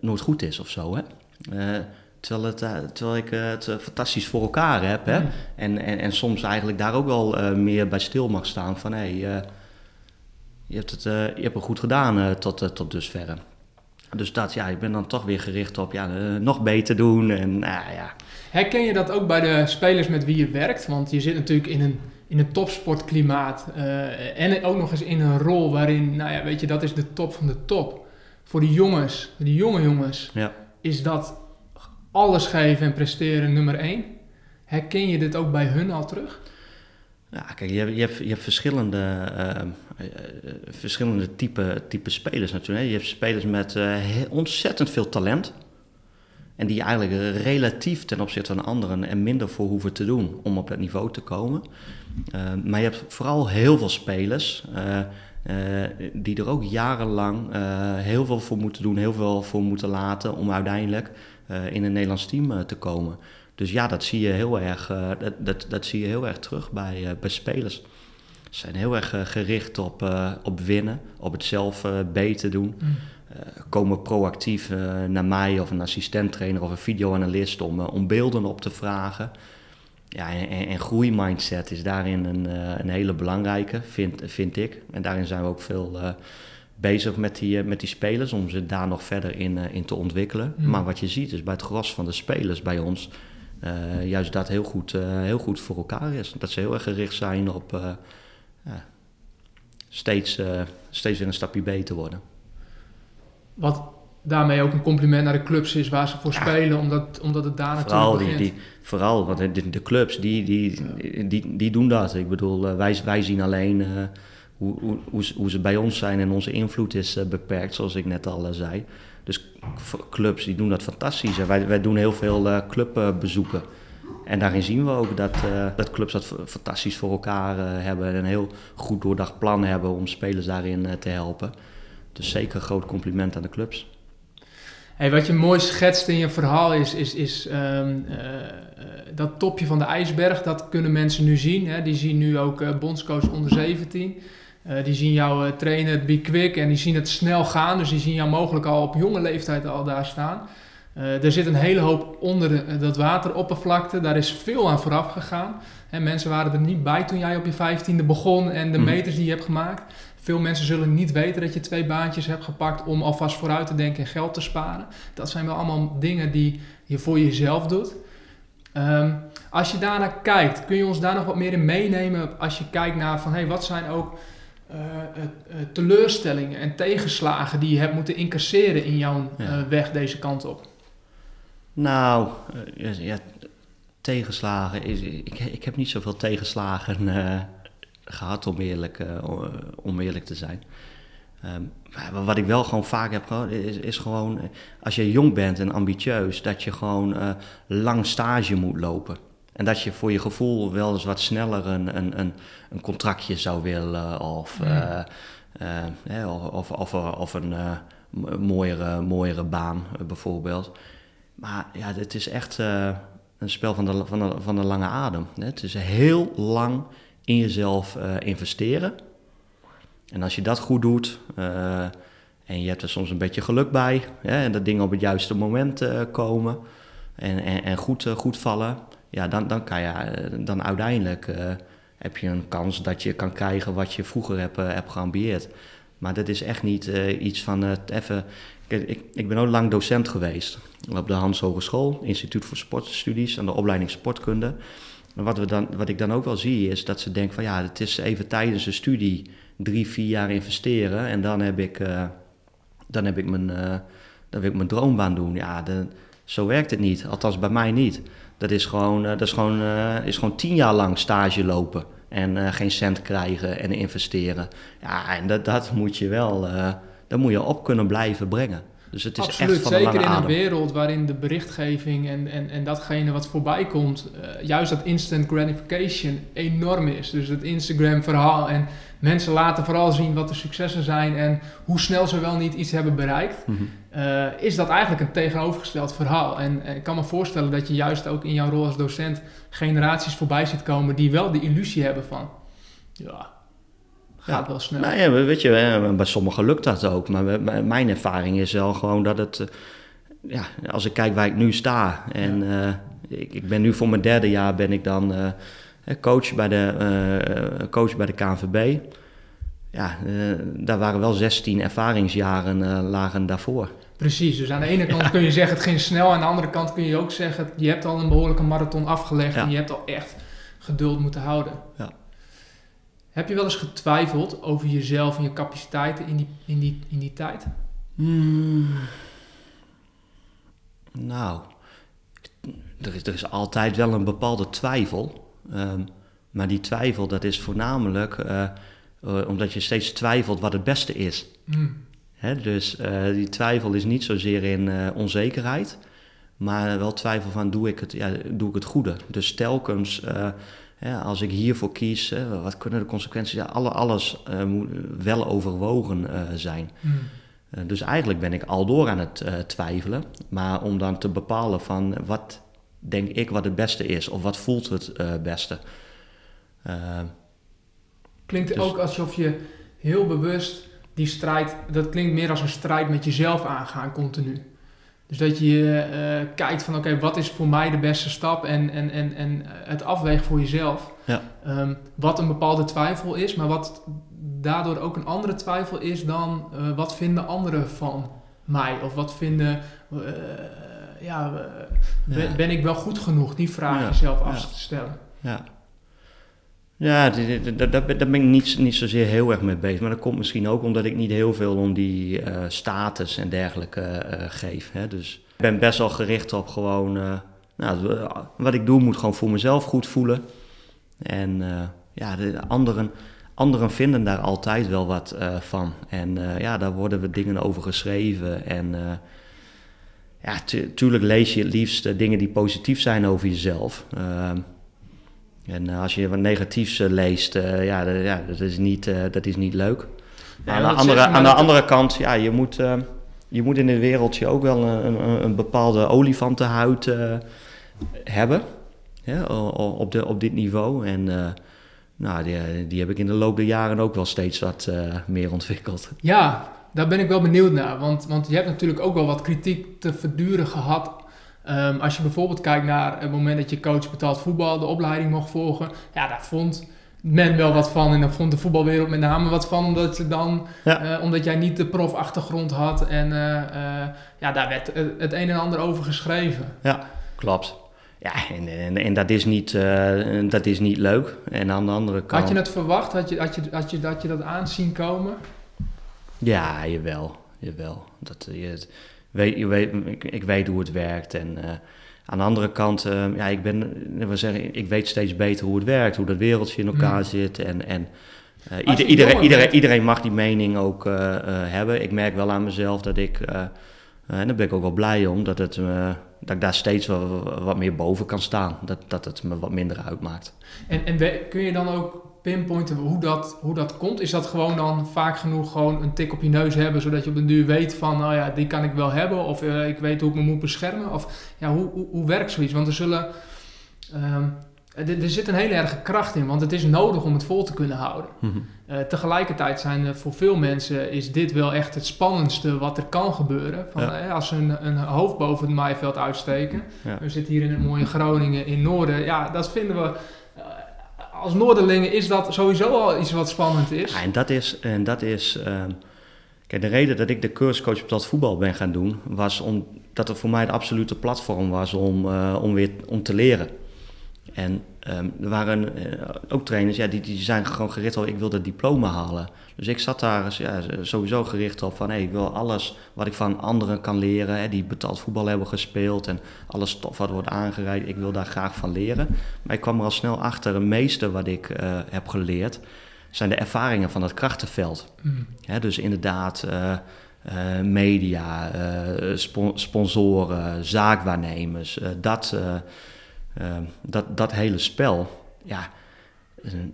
nooit goed is of zo. Hè? Terwijl, het, terwijl ik uh, het uh, fantastisch voor elkaar heb. Hè? Mm. En, en, en soms eigenlijk daar ook wel meer bij stil mag staan. Van hé, hey, je, hebt het, je hebt het goed gedaan tot, tot dusverre. Dus dat, ja, ik ben dan toch weer gericht op ja, nog beter doen. En, nou ja. Herken je dat ook bij de spelers met wie je werkt? Want je zit natuurlijk in een, in een topsportklimaat. en ook nog eens in een rol waarin, nou ja, weet je, dat is de top van de top. Voor die jongens, die jonge jongens, ja. is dat alles geven en presteren nummer één. Herken je dit ook bij hun al terug? Ja, kijk, je hebt, je hebt, je verschillende, uh, verschillende type, type spelers natuurlijk. Je hebt spelers met uh, ontzettend veel talent. En die eigenlijk relatief ten opzichte van anderen er minder voor hoeven te doen om op dat niveau te komen. maar je hebt vooral heel veel spelers die er ook jarenlang heel veel voor moeten doen, heel veel voor moeten laten om uiteindelijk eh, in een Nederlands team eh, te komen. Dus ja, dat zie je heel erg, eh, dat, dat, dat zie je heel erg terug bij, bij spelers. Ze zijn heel erg gericht op, op winnen, op het zelf beter doen. Mm. komen proactief naar mij of een assistenttrainer of een videoanalist om, om beelden op te vragen. Ja, en, en groeimindset is daarin een, een hele belangrijke, vind, vind ik. En daarin zijn we ook veel bezig met die, eh, met die spelers om ze daar nog verder in, eh, in te ontwikkelen. Mm. Maar wat je ziet is bij het gros van de spelers bij ons uh, juist dat heel goed, heel goed voor elkaar is. Dat ze heel erg gericht zijn op steeds, steeds weer een stapje beter worden. Wat daarmee ook een compliment naar de clubs is waar ze voor spelen, omdat, omdat het daar vooral natuurlijk die, die, Vooral, want de, de clubs die, die, die, die, doen dat. Ik bedoel, wij, wij zien alleen hoe, ze bij ons zijn en onze invloed is uh, beperkt, zoals ik net al uh, zei. Dus clubs die doen dat fantastisch. Wij, wij doen heel veel uh, clubbezoeken. En daarin zien we ook dat, dat clubs dat fantastisch voor elkaar hebben en een heel goed doordacht plan hebben om spelers daarin te helpen. Dus zeker een groot compliment aan de clubs. Hey, wat je mooi schetst in je verhaal is, is, is um, dat topje van de ijsberg. Dat kunnen mensen nu zien. Hè. Die zien nu ook bondscoach onder 17. Uh, die zien jou uh, trainen, be quick en die zien het snel gaan. Dus die zien jou mogelijk al op jonge leeftijd al daar staan. Uh, er zit een hele hoop onder de, dat wateroppervlakte. Daar is veel aan vooraf gegaan. En mensen waren er niet bij toen jij op je vijftiende begon en de mhm. meters die je hebt gemaakt. Veel mensen zullen niet weten dat je twee baantjes hebt gepakt om alvast vooruit te denken en geld te sparen. Dat zijn wel allemaal dingen die je voor jezelf doet. Ehm, als je daarnaar kijkt, kun je ons daar nog wat meer in meenemen als je kijkt naar van hey, wat zijn ook teleurstellingen en tegenslagen die je hebt moeten incasseren in jouw ja. weg deze kant op? Nou, ja, tegenslagen. Is, ik, ik heb niet zoveel tegenslagen gehad, om eerlijk, om eerlijk te zijn. Um, wat ik wel gewoon vaak heb gehad, is, is gewoon als je jong bent en ambitieus, dat je gewoon uh, lang stage moet lopen. En dat je voor je gevoel wel eens wat sneller een, een, een, een contractje zou willen of, uh, uh, of, of, of, een mooiere, mooiere baan bijvoorbeeld. Maar ja, het is echt een spel van de, van, de, van de lange adem. Het is heel lang in jezelf investeren. En als je dat goed doet en je hebt er soms een beetje geluk bij, hè, en dat dingen op het juiste moment komen en, en, en goed, goed vallen, ja, dan, dan kan je dan uiteindelijk heb je een kans dat je kan krijgen wat je vroeger hebt, hebt geambieerd. Maar dat is echt niet iets van even. Ik, ik ben ook lang docent geweest op de Hans Hogeschool, Instituut voor Sportstudies aan de opleiding Sportkunde. En wat, we dan, wat ik dan ook wel zie is dat ze denken van ja, het is even tijdens een studie drie, vier jaar investeren en dan heb ik, dan heb ik, mijn, dan wil ik mijn droombaan doen. Ja, de, zo werkt het niet. Althans bij mij niet. Dat is gewoon, uh, dat is gewoon, is gewoon tien jaar lang stage lopen en geen cent krijgen en investeren. Ja, en dat, dat moet je wel, dat moet je op kunnen blijven brengen. Dus het is Absoluut, echt van zeker in een wereld waarin de berichtgeving en, en, en datgene wat voorbij komt, uh, juist dat instant gratification enorm is. Dus het Instagram-verhaal en mensen laten vooral zien wat de successen zijn en hoe snel ze wel niet iets hebben bereikt, mm -hmm. Uh, is dat eigenlijk een tegenovergesteld verhaal. En, en ik kan me voorstellen dat je juist ook in jouw rol als docent generaties voorbij ziet komen die wel de illusie hebben van, ja, gaat ja. wel snel. Nou ja, weet je, bij sommigen lukt dat ook. Maar mijn ervaring is wel gewoon dat het... Ja, als ik kijk waar ik nu sta... en ja. uh, ik, ik, ben nu voor mijn derde jaar ben ik dan uh, coach, bij de, coach bij de KNVB. Ja, daar waren wel 16 ervaringsjaren lagen daarvoor. Precies, dus aan de ene kant ja. kun je zeggen het ging snel... aan de andere kant kun je ook zeggen... je hebt al een behoorlijke marathon afgelegd... en je hebt al echt geduld moeten houden. Ja. Heb je wel eens getwijfeld over jezelf en je capaciteiten in die, in die, in die tijd? Hmm. Nou, er is, er is altijd wel een bepaalde twijfel. Um, maar die twijfel, dat is voornamelijk uh, uh, omdat je steeds twijfelt wat het beste is. Mm. Hè, dus uh, die twijfel is niet zozeer in onzekerheid, maar wel twijfel van doe ik het, ja, doe ik het goede. Dus telkens ja, als ik hiervoor kies, wat kunnen de consequenties? Ja, alles uh, moet wel overwogen zijn. Mm. Uh, dus eigenlijk ben ik al door aan het twijfelen. Maar om dan te bepalen van wat denk ik wat het beste is, of wat voelt het beste. klinkt dus, ook alsof je heel bewust die strijd, dat klinkt meer als een strijd met jezelf aangaan continu. Dus dat je uh, kijkt van oké, okay, wat is voor mij de beste stap en, en, en, en het afwegen voor jezelf. Ja. Um, wat een bepaalde twijfel is, maar wat daardoor ook een andere twijfel is dan uh, wat vinden anderen van mij? Of wat vinden, uh, ja, ben, ja, ben, ik wel goed genoeg? Die vraag ja. jezelf af te stellen. Ja. Ja, daar, ben ik niet, niet zozeer heel erg mee bezig. Maar dat komt misschien ook omdat ik niet heel veel om die uh, status en dergelijke uh, geef. Hè. Dus ik ben best wel gericht op gewoon... Uh, nou, wat ik doe moet gewoon voor mezelf goed voelen. En ja, de anderen, anderen vinden daar altijd wel wat van. En ja, daar worden we dingen over geschreven. En ja, tuurlijk lees je het liefst dingen die positief zijn over jezelf... En uh, als je wat negatiefs uh, leest, uh, ja, dat, ja, dat, is niet, dat is niet leuk. Ja, aan, de andere, aan de andere kant, ja, je moet, je moet in het wereldje ook wel een, een, een bepaalde olifantenhuid hebben. Ja, op, de, op dit niveau. En nou, die, die heb ik in de loop der jaren ook wel steeds wat meer ontwikkeld. Ja, daar ben ik wel benieuwd naar. Want, want je hebt natuurlijk ook wel wat kritiek te verduren gehad Um, als je bijvoorbeeld kijkt naar het moment dat je coach betaald voetbal de opleiding mocht volgen, ja, daar vond men wel wat van en daar vond de voetbalwereld met name wat van, omdat, dan, ja. uh, omdat jij niet de profachtergrond had en uh, uh, ja, daar werd het een en ander over geschreven. Ja, klopt. Ja, en, en, en dat, is niet, dat is niet leuk. En aan de andere kant... Had je het verwacht? Had je, had je, had je, had je dat aanzien komen? Ja, jawel. jawel. Dat, je, weet, ik, ik weet hoe het werkt en... Uh, aan de andere kant, uh, ja, ik, ben, we zeggen, ik weet steeds beter hoe het werkt, hoe dat wereldje in elkaar mm. zit. En, en uh, ieder, iedereen, iedereen, iedereen, mag die mening ook hebben. Ik merk wel aan mezelf dat ik, en daar ben ik ook wel blij om, dat, het, dat ik daar steeds wat, wat meer boven kan staan. Dat, dat het me wat minder uitmaakt. En, en kun je dan ook pinpointen hoe dat, hoe dat komt? Is dat gewoon dan vaak genoeg gewoon een tik op je neus hebben, zodat je op een duur weet van, nou ja, die kan ik wel hebben, of uh, ik weet hoe ik me moet beschermen? Of ja, hoe, hoe, hoe werkt zoiets? Want er zullen, um, er, er, zit een hele erge kracht in, want het is nodig om het vol te kunnen houden. Mm uh, tegelijkertijd zijn er voor veel mensen is dit wel echt het spannendste wat er kan gebeuren. Van, ja. uh, als ze een, een, hoofd boven het maaiveld uitsteken. Ja. We zitten hier in het mooie Groningen in Noorden. Ja, dat vinden we als Noorderlingen is dat sowieso al iets wat spannend is. Ja, en dat is, en dat is uh, kijk, de reden dat ik de cursuscoach op dat voetbal ben gaan doen, was omdat het voor mij het absolute platform was om, uh, om weer om te leren. En um, er waren uh, ook trainers, ja, die, die zijn gewoon gericht op, ik wil dat diploma halen. Dus ik zat daar ja, sowieso gericht op van, hey, ik wil alles wat ik van anderen kan leren, hè, die betaald voetbal hebben gespeeld en alles stof wat wordt aangereikt, ik wil daar graag van leren. Maar ik kwam er al snel achter, het meeste wat ik uh, heb geleerd, zijn de ervaringen van het krachtenveld. Mm. dus inderdaad, uh, uh, media, spon sponsoren, zaakwaarnemers, dat Ehm, dat, dat hele spel, ja,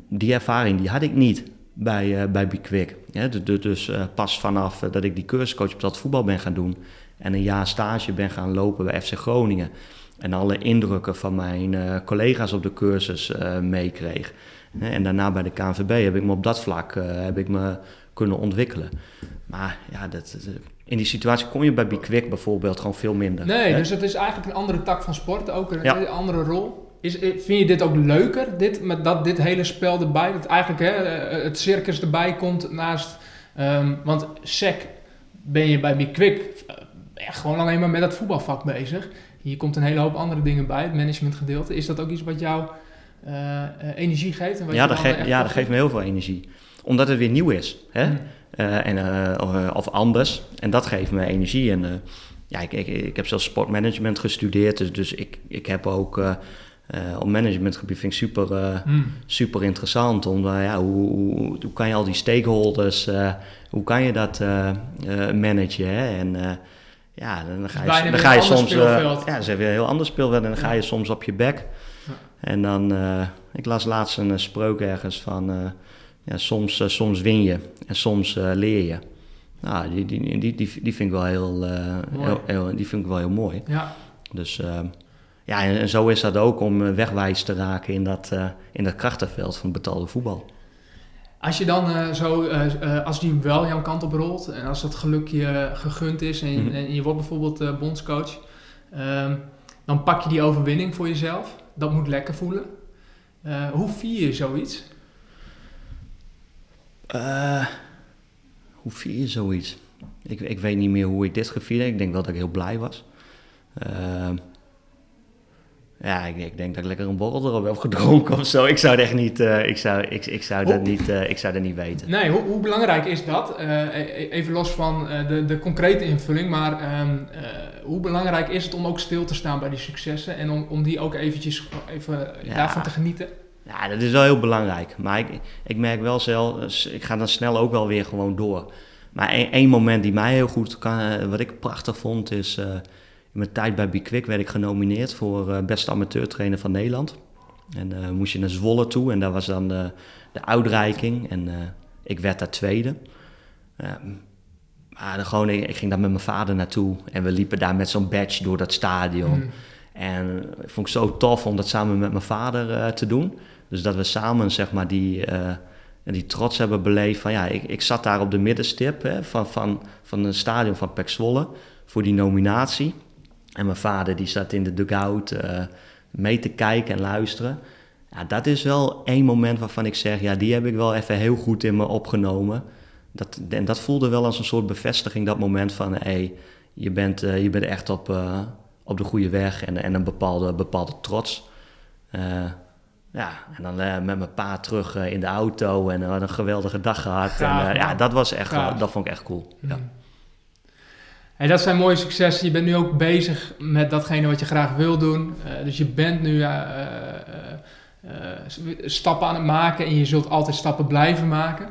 die ervaring die had ik niet bij, uh, bij. Ja, dus, uh, pas vanaf uh, dat ik die cursuscoach op dat voetbal ben gaan doen en een jaar stage ben gaan lopen bij FC Groningen en alle indrukken van mijn collega's op de cursus meekreeg. en daarna bij de KNVB heb ik me op dat vlak heb ik me kunnen ontwikkelen. Maar ja, dat, in die situatie kom je bij Quick bijvoorbeeld gewoon veel minder. Nee, hè? dus het is eigenlijk een andere tak van sport, ook een andere rol. Is, eh, vind je dit ook leuker, dit, met dat dit hele spel erbij, dat eigenlijk hè, eh, het circus erbij komt naast... Um, want SEC ben je bij Quick echt gewoon alleen maar met dat voetbalvak bezig. Hier komt een hele hoop andere dingen bij, het managementgedeelte. Is dat ook iets wat jou uh, energie geeft? En wat ja, dat, ge ja dat geeft me heel veel energie. Omdat het weer nieuw is. Hè? Mm. Uh, en, uh, of anders. En dat geeft me energie. En uh, ja, ik, ik, ik heb zelfs sportmanagement gestudeerd. Dus, dus ik, ik heb ook op managementgebied vind ik super, mm. super interessant. Om, ja, hoe, hoe, hoe, kan je al die stakeholders, hoe kan je dat managen? Hè? En ja, dan ga je, dan ga je soms. ja, ze hebben een heel ander speelveld en dan ga je soms op je bek. Ja. En dan, ik las laatst een spreuk ergens van ja, soms, uh, soms win je en soms uh, leer je. Nou, die, die, die, die, die vind ik wel heel, uh, heel, heel, die vind ik wel heel mooi. Ja. Dus ja, en, en, zo is dat ook om wegwijs te raken in dat, in dat krachtenveld van betaalde voetbal. Als je dan zo, als die wel jouw kant op rolt en als dat geluk je gegund is en, mm -hmm. en je wordt bijvoorbeeld bondscoach, ehm, dan pak je die overwinning voor jezelf. Dat moet lekker voelen. hoe vier je zoiets? Uh, hoe vier je zoiets? Ik, ik weet niet meer hoe ik dit gevierd Ik denk wel dat ik heel blij was. Uh, ja, ik, ik, denk dat ik lekker een borrel erop heb gedronken of zo. Ik zou echt niet, uh, ik zou, ik, ik zou dat niet, uh, ik zou dat niet weten. Nee, hoe, hoe belangrijk is dat? Uh, even los van de, de concrete invulling, maar um, hoe belangrijk is het om ook stil te staan bij die successen en om, om die ook eventjes even ja. daarvan te genieten? Ja, dat is wel heel belangrijk. Maar ik, ik merk wel zelf, ik ga dan snel ook wel weer gewoon door. Maar één moment die mij heel goed kan, eh, wat ik prachtig vond, is uh, in mijn tijd bij Bikwik werd ik genomineerd voor uh, beste amateurtrainer van Nederland. En uh, moest je naar Zwolle toe en daar was dan de, de uitreiking en ik werd daar tweede. maar dan gewoon, ik, ik, ging daar met mijn vader naartoe en we liepen daar met zo'n badge door dat stadion. Mm. En ik vond ik zo tof om dat samen met mijn vader te doen. Dus dat we samen zeg maar die, uh, die trots hebben beleefd van ja, ik, ik zat daar op de middenstip hè, van, van, van een stadion van Pek Zwolle voor die nominatie. En mijn vader die zat in de dugout uh, mee te kijken en luisteren. Ja, dat is wel één moment waarvan ik zeg, ja, die heb ik wel even heel goed in me opgenomen. Dat, en dat voelde wel als een soort bevestiging, dat moment van, hé, hey, je, bent, uh, je bent echt op, op de goede weg en, en een bepaalde, bepaalde trots. Ja, en dan met mijn pa terug in de auto en een geweldige dag gehad. en, ja, dat was echt, dat vond ik echt cool. Ja. Mm. En dat zijn mooie successen. Je bent nu ook bezig met datgene wat je graag wil doen. Uh, dus je bent nu uh, uh, stappen aan het maken en je zult altijd stappen blijven maken.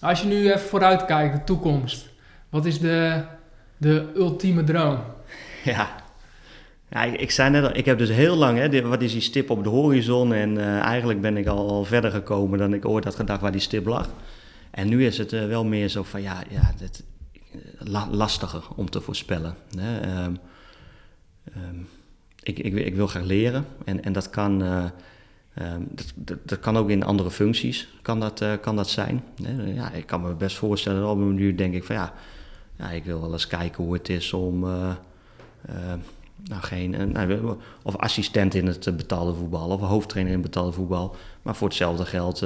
Als je nu even vooruit kijkt, de toekomst. Wat is de, de ultieme droom? Ja, ja, ik zei net ik heb dus heel lang, hè, wat is die stip op de horizon? En eigenlijk ben ik al, al, verder gekomen dan ik ooit had gedacht waar die stip lag. En nu is het wel meer zo van, ja, ja dit, lastiger om te voorspellen. Hè. Ehm, ehm, ik, ik, ik, wil graag leren en, en dat kan... Uh, dat, dat, kan ook in andere functies kan dat, kan dat zijn. Ja, ik kan me best voorstellen, op een manier denk ik van ja, ja, ik wil wel eens kijken hoe het is om nou, geen, nou, of assistent in het betaalde voetbal of hoofdtrainer in het betaalde voetbal. Maar voor hetzelfde geld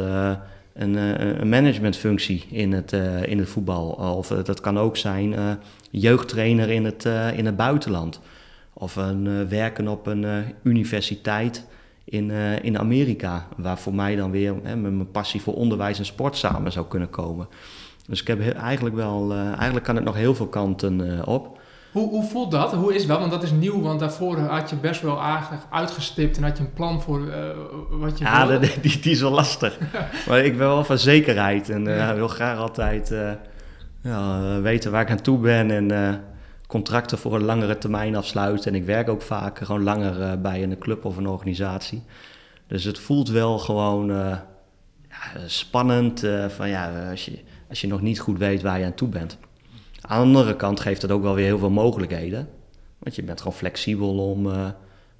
een, eh, een managementfunctie in het, eh, in het voetbal. Of eh, dat kan ook zijn jeugdtrainer in het, in het buitenland. Of een, werken op een universiteit in, in Amerika. Waar voor mij dan weer mijn passie voor onderwijs en sport samen zou kunnen komen. Dus ik heb eigenlijk wel, eigenlijk kan het nog heel veel kanten op. Hoe, hoe voelt dat? Hoe is dat? Want dat is nieuw, want daarvoor had je best wel aardig uitgestipt en had je een plan voor uh, wat je Ja, die, die, die, is wel lastig. maar ik ben wel van zekerheid en uh, wil graag altijd uh, ja, weten waar ik aan toe ben en contracten voor een langere termijn afsluiten. En ik werk ook vaak gewoon langer bij een club of een organisatie. Dus het voelt wel gewoon ja, spannend van ja, als je, als je nog niet goed weet waar je aan toe bent. Aan de andere kant geeft het ook wel weer heel veel mogelijkheden. Want je bent gewoon flexibel om uh,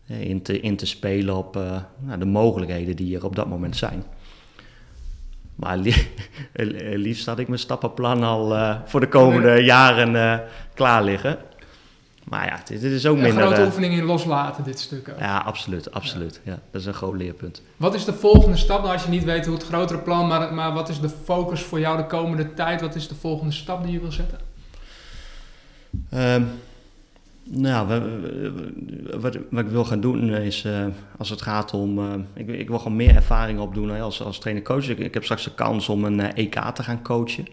in, te, in te spelen op uh, nou, de mogelijkheden die er op dat moment zijn. Maar liefst had ik mijn stappenplan al uh, voor de komende jaren klaar liggen. Maar ja, dit, is ook minder... Een grote oefening in loslaten, dit stuk. Ook. Ja, absoluut. absoluut. Ja. dat is een groot leerpunt. Wat is de volgende stap? Nou, als je niet weet hoe het grotere plan, maar, maar wat is de focus voor jou de komende tijd? Wat is de volgende stap die je wil zetten? Um, nou, wat, wat, ik wil gaan doen is, uh, als het gaat om, uh, ik, ik, wil gewoon meer ervaring opdoen als, als trainer-coach. Ik, ik, heb straks de kans om een uh, eh, EK te gaan coachen.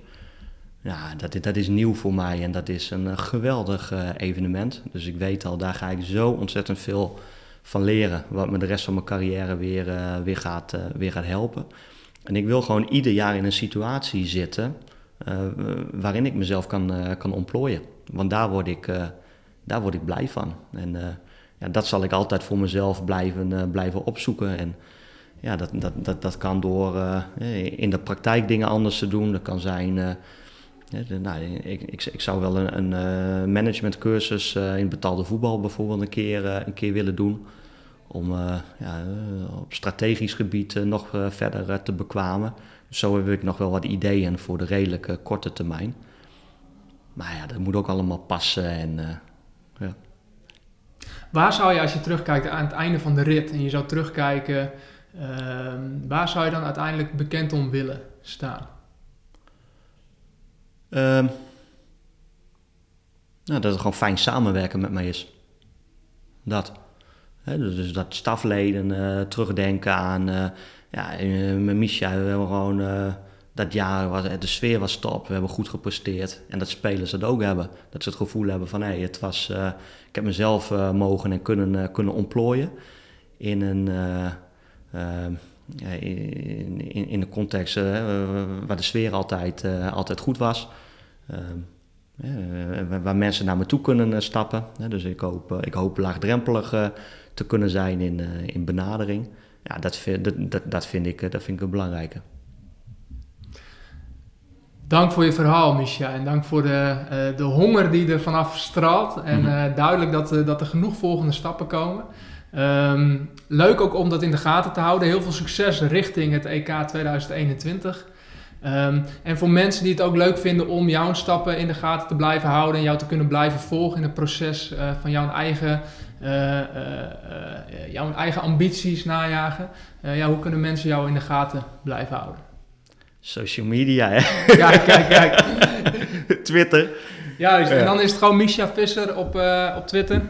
Ja, dat, dat is nieuw voor mij en dat is een geweldig evenement. Dus ik weet al, daar ga ik zo ontzettend veel van leren. Wat me de rest van mijn carrière weer, weer, gaat, weer gaat helpen. En ik wil gewoon ieder jaar in een situatie zitten waarin ik mezelf kan, kan ontplooien. Want daar word ik, uh, daar word ik blij van. En uh, ja, dat zal ik altijd voor mezelf blijven, uh, blijven opzoeken. En ja, dat, dat, dat, dat kan door in de praktijk dingen anders te doen. Dat kan zijn. Nou, ik, ik, ik, zou wel een, een managementcursus in betaalde voetbal bijvoorbeeld een keer, een keer willen doen. Om ja, op strategisch gebied nog verder te bekwamen. zo heb ik nog wel wat ideeën voor de redelijke korte termijn. Maar ja, dat moet ook allemaal passen. En, uh, ja. Waar zou je, als je terugkijkt aan het einde van de rit en je zou terugkijken, uh, waar zou je dan uiteindelijk bekend om willen staan? Um, nou, dat het gewoon fijn samenwerken met mij is. Dat. dus, dus dat stafleden uh, terugdenken aan. Uh, ja, met Misha we hebben gewoon dat jaar was de sfeer was top. We hebben goed gepresteerd. En dat spelers het ook hebben. Dat ze het gevoel hebben van hé, hey, het was. Uh, ik heb mezelf uh, mogen en kunnen, uh, kunnen ontplooien. In een. in, in, in een context waar de sfeer altijd, altijd goed was. waar mensen naar me toe kunnen stappen. dus ik hoop, ik hoop laagdrempelig te kunnen zijn in, in benadering. Ja, dat, dat, dat, dat, vind ik, dat vind ik een belangrijke. Dank voor je verhaal, Misha. En dank voor de, uh, de honger die er vanaf straalt. En uh, duidelijk dat, uh, dat er genoeg volgende stappen komen. Um, leuk ook om dat in de gaten te houden. Heel veel succes richting het EK 2021. Um, en voor mensen die het ook leuk vinden om jouw stappen in de gaten te blijven houden en jou te kunnen blijven volgen in het proces van jouw eigen, jouw eigen ambities najagen. ja, hoe kunnen mensen jou in de gaten blijven houden? Social media, hè? Kijk, kijk, kijk. Twitter. Juist, en dan is het gewoon Misha Visser op, uh, op Twitter.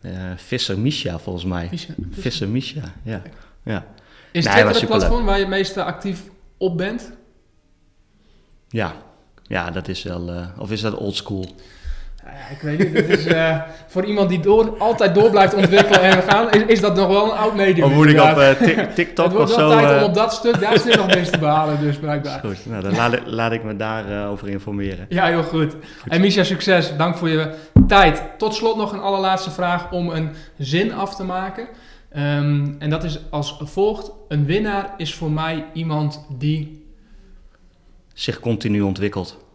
Uh, Visser Misha, volgens mij. Visser, Visser Misha, ja. ja. Is Nee, was het platform waar je het meest actief op bent? Ja, ja dat is wel... eh, of is dat old school? Nou ja, ik weet niet. Dat is, eh, voor iemand die door, altijd door blijft ontwikkelen en gaan, is, is dat nog wel een oud medium. Of moet ik op eh, Tik- Het TikTok wordt of wel zo... tijd eh, om op dat stuk, daar nu nog winst te behalen, dus blijkbaar. Goed, nou, dan laat ik, laat ik me daarover over informeren. Ja, heel goed. En Misha, succes. Dank voor je tijd. Tot slot nog een allerlaatste vraag om een zin af te maken. Ehm, en dat is als volgt. Een winnaar is voor mij iemand die... Zich continu ontwikkelt.